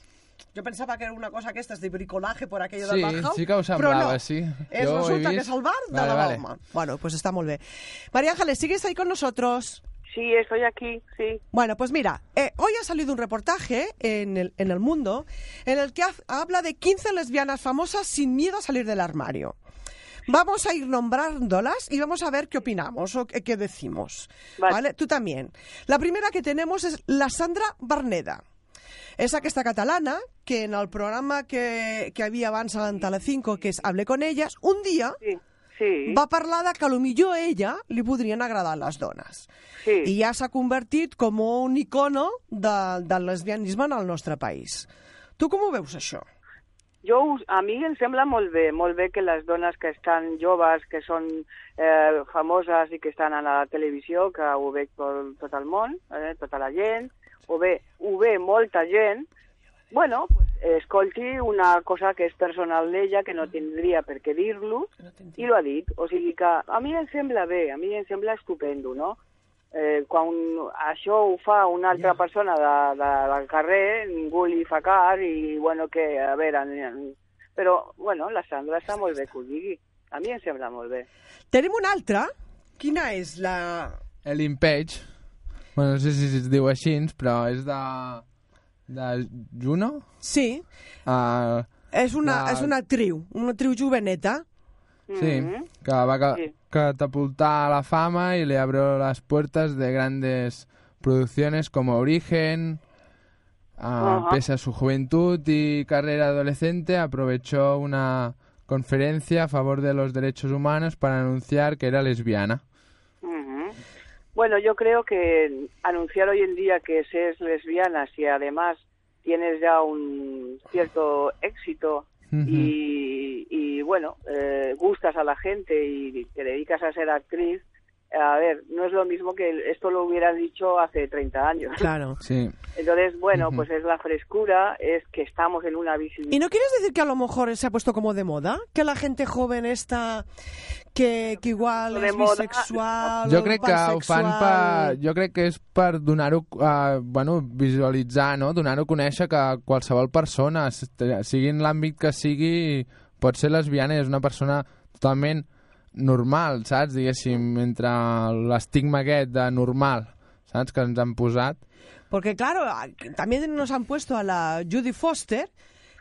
Jo pensava que era una cosa aquestes de bricolaje por aquello Sí, del Bauhaus, sí que ho però semblava, no. sí. Es, Jo resulta que és el bar de Vale, la vale. Bauman. Bueno, pues está molt bé. María Ángeles, ¿sigues ahí con nosotros? Sí, estoy aquí, sí. Bueno, pues mira, eh, hoy ha salido un reportaje en el, en el Mundo en el que ha- habla de 15 lesbianas famosas sin miedo a salir del armario. Vamos a ir nombrándolas y vamos a ver qué opinamos o qué, qué decimos. Vale. Tú también. La primera que tenemos es la Sandra Barneda. És aquesta catalana que en el programa que, que havia abans a Telecinco, que és Hablé con ellas, un dia sí, sí. va parlar de que a lo millor a ella li podrien agradar les dones. Sí. I ja s'ha convertit com un icono de, del lesbianisme en el nostre país. Tu com ho veus, això? Jo, a mi em sembla molt bé, molt bé que les dones que estan joves, que són eh, famoses i que estan a la televisió, que ho veig tot, tot el món, eh, tota la gent, ho ve, ho ve molta gent, bueno, pues, escolti una cosa que és personal d'ella, que no tindria per què dir-lo, i lo ha dit. O sigui que a mi em sembla bé, a mi em sembla estupendo, no? Eh, quan això ho fa una altra persona de, de, del carrer, ningú li fa cas i, bueno, que, a veure... Però, bueno, la Sandra està molt bé que ho digui. A mi em sembla molt bé. Tenim una altra. Quina és la... Page. Bueno, no sé si es diu així, però és de... de Juno? Sí. Uh, És una, és una actriu, una actriu joveneta. Sí, que va ca catapultar a la fama y le abrió las puertas de grandes producciones como Origen. Pese a su juventud y carrera adolescente, aprovechó una conferencia a favor de los derechos humanos para anunciar que era lesbiana. Bueno, yo creo que anunciar hoy en día que se es lesbiana, si además tienes ya un cierto éxito y, y, bueno, eh, gustas a la gente y te dedicas a ser actriz, a ver, no es lo mismo que esto lo hubieran dicho hace 30 años. Claro. [LAUGHS] Sí. Entonces, bueno, pues es la frescura, es que estamos en una visibilidad. ¿Y no quieres decir que a lo mejor se ha puesto como de moda? Que la gente joven está... Que, que igual De és moda. bisexual, Jo crec que ho fan pansexual. per... Jo crec que és per donar-ho... Uh, bueno, visualitzar, no? Donar-ho a conèixer que qualsevol persona, sigui en l'àmbit que sigui, pot ser lesbiana i és una persona totalment normal, saps? Diguéssim, entre l'estigma aquest de normal, saps? Que ens han posat. Porque claro, también nos han puesto a la Judy Foster,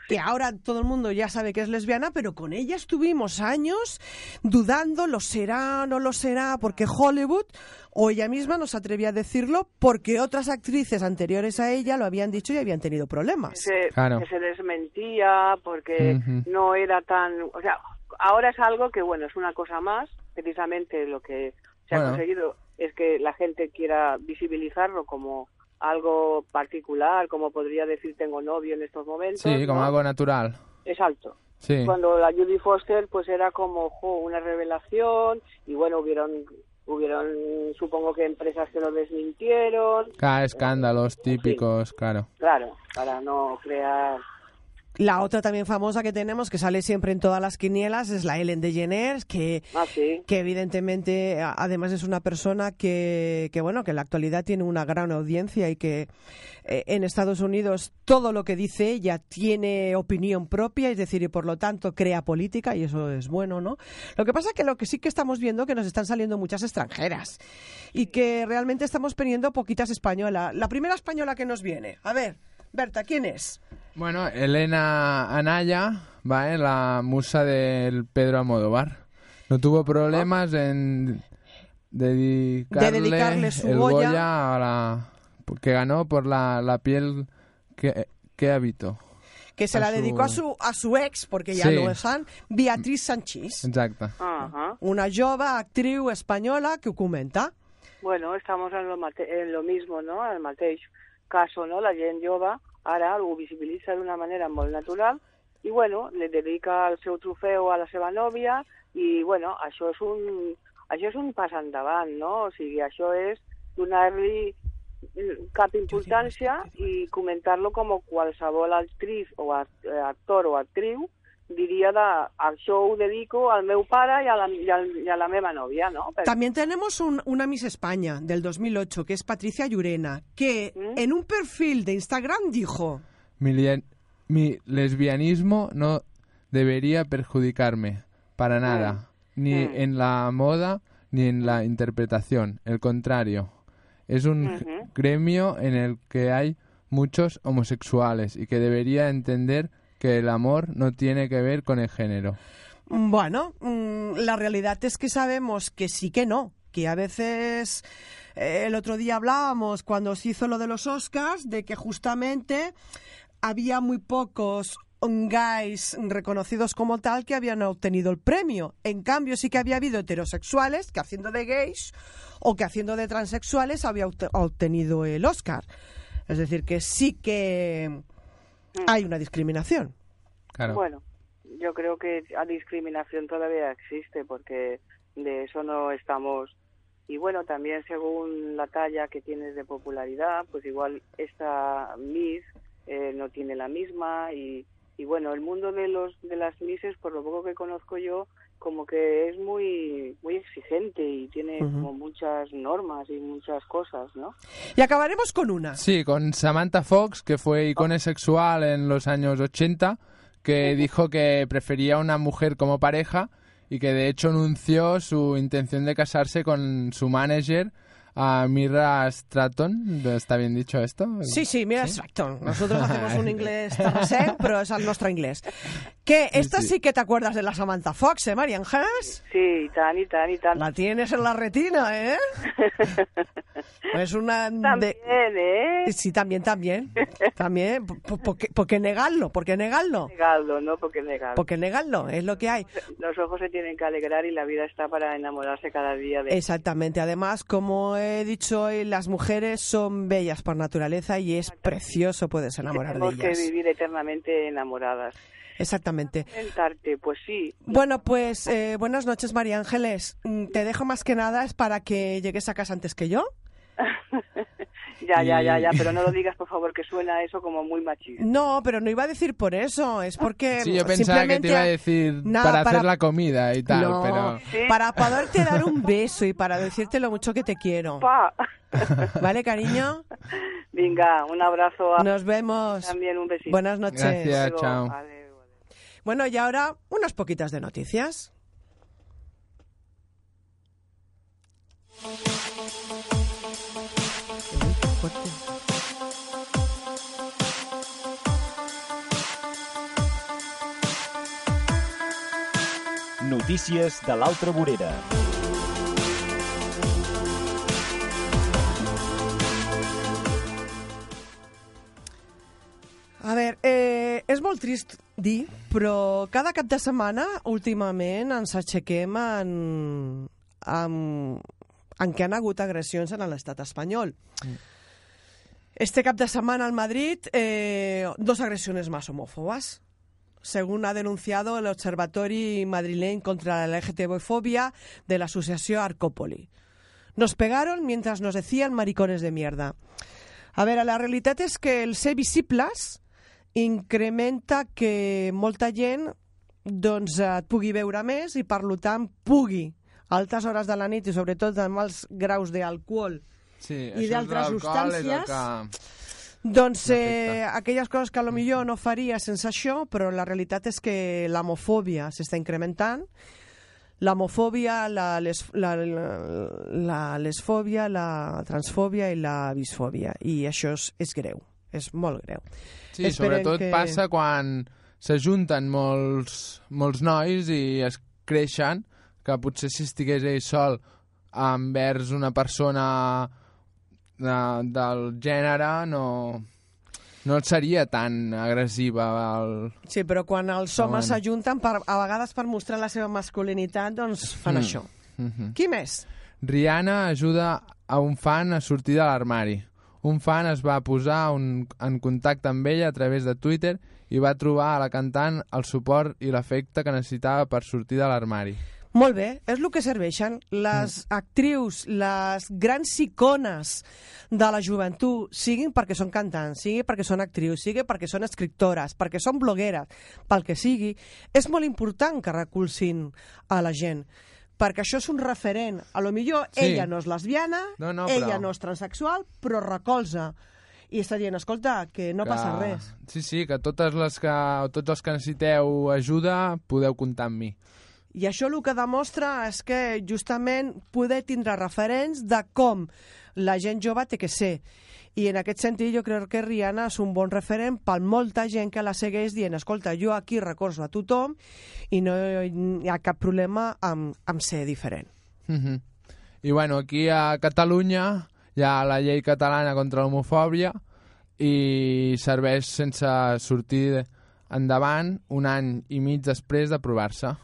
que ahora todo el mundo ya sabe que es lesbiana, pero con ella estuvimos años dudando, lo será, no lo será, porque Hollywood, o ella misma nos atrevía a decirlo, porque otras actrices anteriores a ella lo habían dicho y habían tenido problemas. se, Claro. que se desmentía porque Ujú. no era tan... O sea, ahora es algo que, bueno, es una cosa más. Precisamente lo que se ha conseguido es que la gente quiera visibilizarlo como algo particular, como podría decir tengo novio en estos momentos. Sí, como ¿no? algo natural. Exacto. Sí. Cuando la Judy Foster pues era como jo, una revelación y bueno, hubieron hubieron supongo que empresas que lo desmintieron, Cada escándalos típicos, claro. claro, para no crear La otra también famosa que tenemos, que sale siempre en todas las quinielas, es la Ellen DeGeneres, que, Ah, sí. que evidentemente además es una persona que, que, bueno, que en la actualidad tiene una gran audiencia y que eh, en Estados Unidos todo lo que dice ella tiene opinión propia, es decir, y por lo tanto crea política y eso es bueno, ¿no? Lo que pasa que lo que sí que estamos viendo que nos están saliendo muchas extranjeras y que realmente estamos poniendo poquitas españolas. La primera española que nos viene, a ver, Berta, ¿quién es? Bueno, Elena Anaya, ¿vale? la musa del Pedro Almodóvar. No tuvo problemas en dedicarle, De dedicarle su el Goya. Goya a la que ganó por la, la piel que, que habitó. que se A la su- dedicó a su, a su ex, porque ya Sí. no es San, Beatriz Sanchís, Exacte. Ajá. una jove actriu espanyola que ho comenta. Bueno, estamos en lo, mate en lo mismo, no? En el mateix caso, no? La gent jove ara ho visibilitza d'una manera molt natural i, bueno, li dedica el seu trofeu a la seva nòvia i, bueno, això és un, això és un pas endavant, no? O sigui, això és donar-li cap importància i comentar-lo com qualsevol actriz o eh, actor o actriu diria de això ho dedico al meu pare i a la, i al, i a la meva nòvia, no? También tenemos un- una Miss España del 2008, que es Patricia Llurena, que en un perfil de Instagram dijo, Mi, lesbianismo no debería perjudicarme para nada, ni Mm. en la moda ni en la interpretación. El contrario, es un Ujú. gremio en el que hay muchos homosexuales y que debería entender que el amor no tiene que ver con el género. Bueno, mm, la realidad es que sabemos que sí que no, que a veces eh, el otro día hablábamos cuando se hizo lo de los Oscars de que justamente había muy pocos gays reconocidos como tal que habían obtenido el premio. En cambio, sí que había habido heterosexuales que haciendo de gays o que haciendo de transexuales había obte- obtenido el Oscar. Es decir, que sí que hay una discriminación. Bueno, yo creo que la discriminación todavía existe porque de eso no estamos. Y bueno, también según la talla que tienes de popularidad, pues igual esta Miss eh, no tiene la misma y, y bueno, el mundo de los de las Misses, por lo poco que conozco yo, como que es muy muy exigente y tiene como muchas normas y muchas cosas, ¿no? Y acabaremos con una. Sí, con Samantha Fox, que fue icona sexual en los años 80, que dijo que prefería una mujer como pareja y que de hecho anunció su intención de casarse con su manager, a Mirra Stratton. ¿Está bien dicho esto? Sí, sí, mira Stratton. Nosotros hacemos un [LAUGHS] inglés tarrasec, pero es el nuestro inglés. Que esta sí, que te acuerdas de la Samantha Fox, ¿eh, Marian Haas? Sí, tan, y tan, y tan. La tienes en la retina, ¿eh? [LAUGHS] es una... de- También, ¿eh? Sí, también, también. También. ¿Por, por qué, por qué negarlo? ¿Por qué negarlo? Negarlo, ¿no? Porque negarlo. ¿Por qué negarlo? Es lo que hay. Los ojos se tienen que alegrar y la vida está para enamorarse cada día de... Exactamente. Además, como he dicho hoy, las mujeres son bellas por naturaleza y es precioso poderse enamorar de Tenemos que ellas. vivir eternamente enamoradas. Exactamente. Pues sí. Bueno, pues eh, buenas noches, María Ángeles. Mm, Te dejo más que nada es para que llegues a casa antes que yo. [LAUGHS] Ya, ya, ya, ya, pero no lo [LAUGHS] digas, por favor, que suena eso como muy machista. No, pero no iba a decir por eso, es porque [LAUGHS] Sí, yo pensaba que te iba a decir Nada, para, hacer la comida y tal, No, pero... para poderte dar un beso y para decirte lo mucho que te quiero. Pa. ¿Vale, cariño? Venga, un abrazo. A... Nos vemos. También un besito. Buenas noches. Gracias, Luego, chao. adiós. Bueno, y ahora unas poquitas de noticias. Fuerte. Notícies de l'altra vorera. A veure, eh, és molt trist dir, però cada cap de setmana, últimament, ens aixequem en, en, en què han hagut agressions en l'estat espanyol. Este cap de semana en Madrid, eh, dos agresiones más homófobas. Según ha denunciado el Observatorio Madrileño contra la LGTB-fobia de la Asociación Arcópoli. Nos pegaron mientras nos decían maricones de mierda. A veure, la realitat és que el ser visibles incrementa que molta gent doncs, et pugui veure més i, per tant, pugui a altes hores de la nit i sobretot amb els graus d'alcohol Sí, i d'altres substàncies que... doncs eh, aquelles coses que a lo millor no faria sense això, però la realitat és que l'homofòbia s'està incrementant, l'homofòbia, la, les, la, la, la lesfòbia, la transfòbia i la bisfòbia. I això és, és greu, és molt greu. Sí, Esperem sobretot que- passa quan s'ajunten molts, molts nois i es creixen, que potser si estigués ell sol envers una persona de, del gènere no, no et seria tan agressiva el... Sí, però quan els homes bueno. s'ajunten, a vegades per mostrar la seva masculinitat, doncs fan Mm. això. Mhm. Qui més? Rihanna ajuda a un fan a sortir de l'armari. Un fan es va posar un, en contacte amb ella a través de Twitter i va trobar a la cantant el suport i l'afecte que necessitava per sortir de l'armari. Molt bé, és el que serveixen les Mm. actrius, les grans icones de la joventut, siguin perquè són cantants, sigui perquè són actrius, sigui perquè són escriptores, perquè són blogueres, pel que sigui, és molt important que recolzin a la gent perquè això és un referent. A lo millor Sí. ella no és lesbiana, No, no, ella però- no és transexual, però recolza. I està dient, escolta, que no que... passa res. Sí, sí, que totes les que, tots els que necessiteu ajuda podeu comptar amb mi. I això el que demostra és que justament poder tindre referents de com la gent jove té que ser. I en aquest sentit jo crec que Rihanna és un bon referent per molta gent que la segueix dient escolta, jo aquí recorso a tothom i no hi ha cap problema amb, amb ser diferent. Mhm. I bueno, aquí a Catalunya hi ha la llei catalana contra l'homofòbia i serveix sense sortir endavant un any i mig després d'aprovar-se.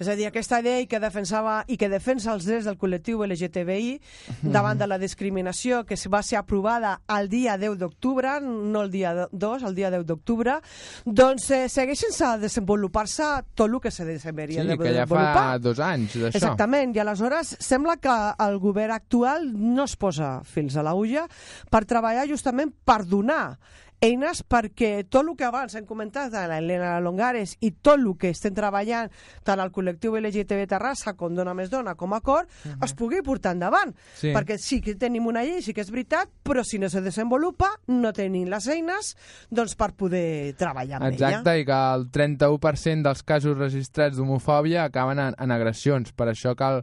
És a dir, aquesta llei que defensava i que defensa els drets del col·lectiu LGTBI davant de la discriminació que va ser aprovada el dia 10 d'octubre, no el dia 2, el dia 10 d'octubre, doncs eh, segueix sense desenvolupar-se tot el que se Sí, de que ja desenvolupar. fa dos anys d'això. Exactament, i aleshores sembla que el govern actual no es posa fins a la ulla per treballar justament per donar eines perquè tot el que abans hem comentat de l'Helena Longares i tot el que estem treballant tant al col·lectiu LGTB Terrassa com Dona Més Dona com a Cor es pugui portar endavant. Sí. Perquè sí que tenim una llei, sí que és veritat, però si no se desenvolupa no tenim les eines doncs, per poder treballar amb Exacte, ella. i que el 31% dels casos registrats d'homofòbia acaben en, en agressions. Per això cal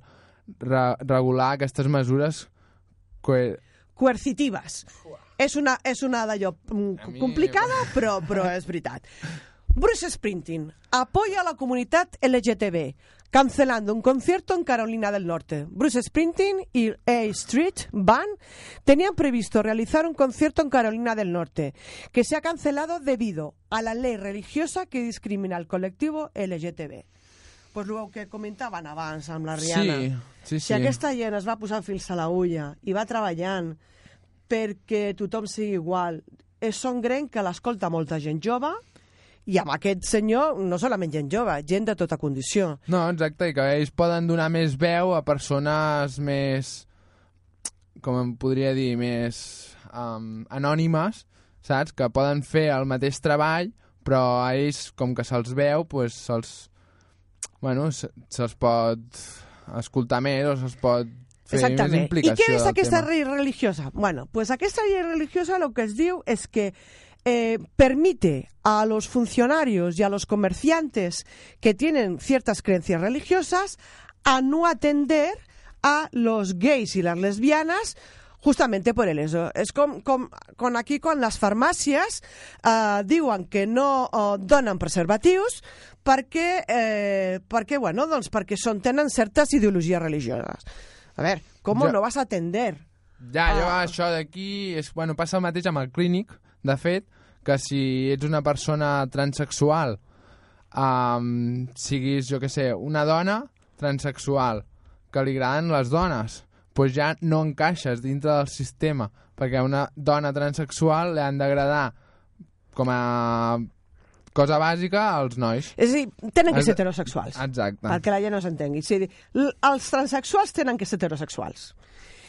re regular aquestes mesures que... coercitives. És una, és una d'allò mm, complicada, però, però és veritat. Bruce Springsteen apoya a la comunitat LGTB cancelando un concierto en Carolina del Norte. Bruce Springsteen y A Street Band tenían previsto realizar un concierto en Carolina del Norte, que se ha cancelado debido a la ley religiosa que discrimina al colectivo LGTB. Pues el que comentaven abans amb la Rihanna. Sí, sí, Si sí. aquesta gent es va posar fils a la ulla i va treballant perquè tothom sigui igual, és son grent que l'escolta molta gent jove i amb aquest senyor no solament gent jove, gent de tota condició. No, exacte, i que ells poden donar més veu a persones més, com em podria dir, més um, anònimes, saps? Que poden fer el mateix treball, però a ells, com que se'ls veu, pues, se'ls bueno, se- se'ls pot escoltar més o se'ls pot més Exactament. I què és aquesta llei religiosa? Bueno, pues aquesta llei religiosa lo que es diu es que eh, permite a los funcionarios y a los comerciantes que tienen ciertas creencias religiosas a no atender a los gays y las lesbianas justamente por el eso. És com, com, com aquí quan les farmàcies eh, diuen que no eh, donen preservatius perquè, eh, perquè, bueno, doncs perquè són, tenen certes ideologies religioses. A veure, com Ja. no vas a atender? Ja, jo, Ah. això d'aquí... és- Bueno, passa el mateix amb el clínic, de fet, que si ets una persona transexual, um, siguis, jo que sé, una dona transexual, que li agraden les dones, doncs ja no encaixes dintre del sistema, perquè a una dona transexual li han d'agradar com a cosa bàsica als nois. És a dir, tenen que Els- ser heterosexuals. Exacte. Perquè la gent no s'entengui. L- els transexuals tenen que ser heterosexuals.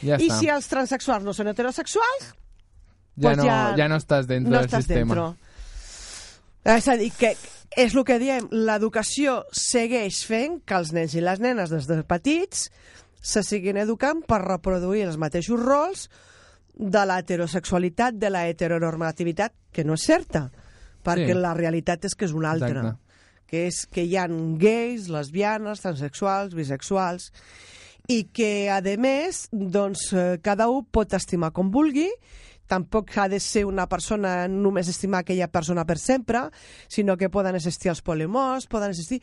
Ja I està. si els transexuals no són heterosexuals, ja, pues no, ja- ja no estàs dintre no del estàs sistema. dentro. És a dir, que és el que diem, l'educació segueix fent que els nens i les nenes des de petits se siguin educant per reproduir els mateixos rols de la heterosexualitat, de la heteronormativitat, que no és certa, perquè Sí. la realitat és que és una altra. Exacte. Que és que hi ha gais, lesbianes, transexuals, bisexuals, i que, a més, doncs, eh, cada un pot estimar com vulgui, tampoc ha de ser una persona només estimar aquella persona per sempre, sinó que poden existir els polimors, poden existir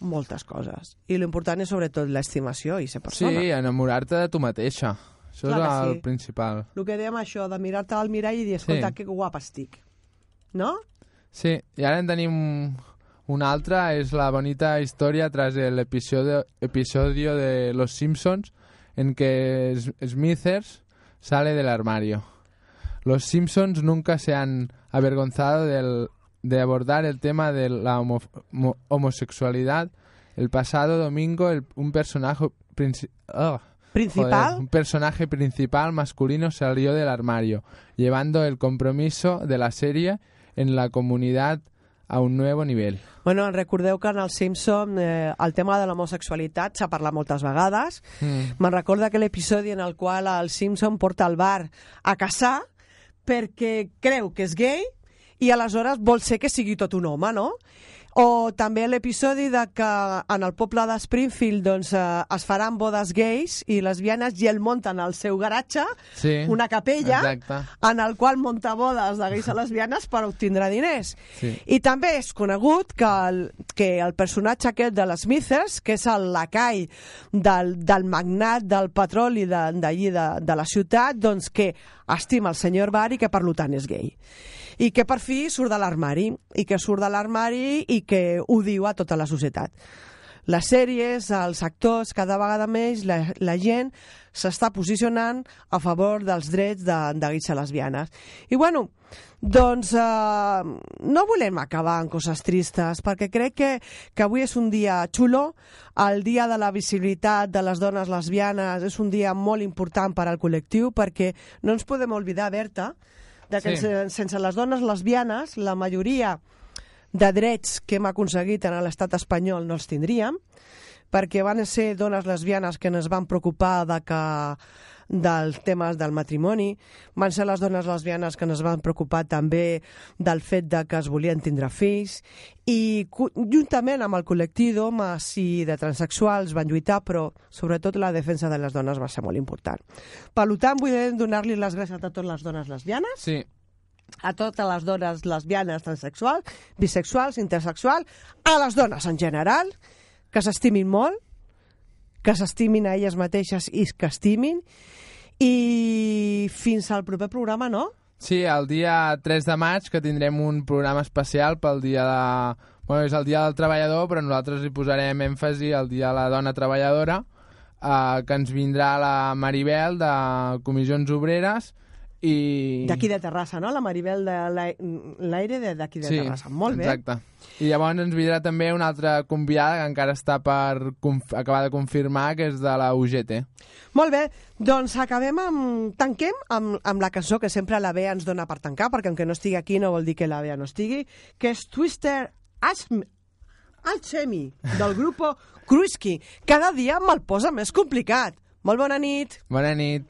moltes coses. I l'important és sobretot l'estimació i ser persona. Sí, enamorar-te de tu mateixa. Això Clar és el sí. principal. El que dèiem això, de mirar-te al mirall i dir, escolta, Sí. que guapa estic. No? Sí, i ara en tenim una altra, és la bonita història tras el episodio, episodio de Los Simpsons en que Smithers sale del armario. Los Simpsons nunca se han avergonzado del, de abordar el tema de la homo- mo- homosexualidad. El pasado domingo el- un personaje princi- ugh, Principal. Joder, un personaje principal masculino salió del armario, llevando el compromiso de la serie en la comunidad a un nuevo nivel. Bueno, recordeu que en el Simpson eh, el tema de l'homosexualitat s'ha parlat moltes vegades. Mm. Me'n recorda aquell episodi en el qual el Simpson porta el bar a casar perquè creu que és gay i aleshores vol ser que sigui tot un home, no? O també l'episodi de que en el poble de Springfield doncs, eh, es faran bodes gais i lesbianes i ell munten al seu garatge Sí, una capella exacte. en el qual munta bodes de gais a lesbianes per obtindre diners. Sí. I també és conegut que el, que el personatge aquest de les Smithers, que és el lacai del, del magnat del petroli d'allí de, d'allí de, de la ciutat, doncs que estima el senyor Bar i que per tant és gay. I que per fi surt de l'armari, i que surt de l'armari i que ho diu a tota la societat les sèries, els actors, cada vegada més la, la gent s'està posicionant a favor dels drets de, de i lesbianes. I bueno, doncs eh, no volem acabar amb coses tristes, perquè crec que, que avui és un dia xulo, el dia de la visibilitat de les dones lesbianes és un dia molt important per al col·lectiu, perquè no ens podem oblidar, Berta, de que Sí. sen- sense les dones lesbianes, la majoria de drets que hem aconseguit en l'estat espanyol no els tindríem, perquè van ser dones lesbianes que ens van preocupar de que dels temes del matrimoni, van ser les dones lesbianes que ens van preocupar també del fet de que es volien tindre fills i juntament amb el col·lectiu d'homes i de transexuals van lluitar, però sobretot la defensa de les dones va ser molt important. Per tant, vull donar-li les gràcies a totes les dones lesbianes, Sí. a totes les dones lesbianes, transexuals, bisexuals, intersexuals, a les dones en general, que s'estimin molt, que s'estimin a elles mateixes i que estimin, i fins al proper programa, no? Sí, el dia 3 de maig, que tindrem un programa especial pel dia de... Bueno, és el dia del treballador, però nosaltres hi posarem èmfasi al dia de la dona treballadora, eh, que ens vindrà la Maribel de Comissions Obreres i... D'aquí de Terrassa, no? La Maribel de l'Ai- l'Aire de- d'aquí de sí, Terrassa. Molt bé. exacte. I llavors ens vindrà també una altra convidada que encara està per conf acabar de confirmar, que és de la UGT. Molt bé, doncs acabem amb... Tanquem amb, amb la cançó que sempre la Bea ens dona per tancar, perquè aunque no estigui aquí no vol dir que la Bea no estigui, que és Twister Asm... Alchemy, del grup Kruisky. Cada dia me'l posa més complicat. Molt bona nit. Bona nit.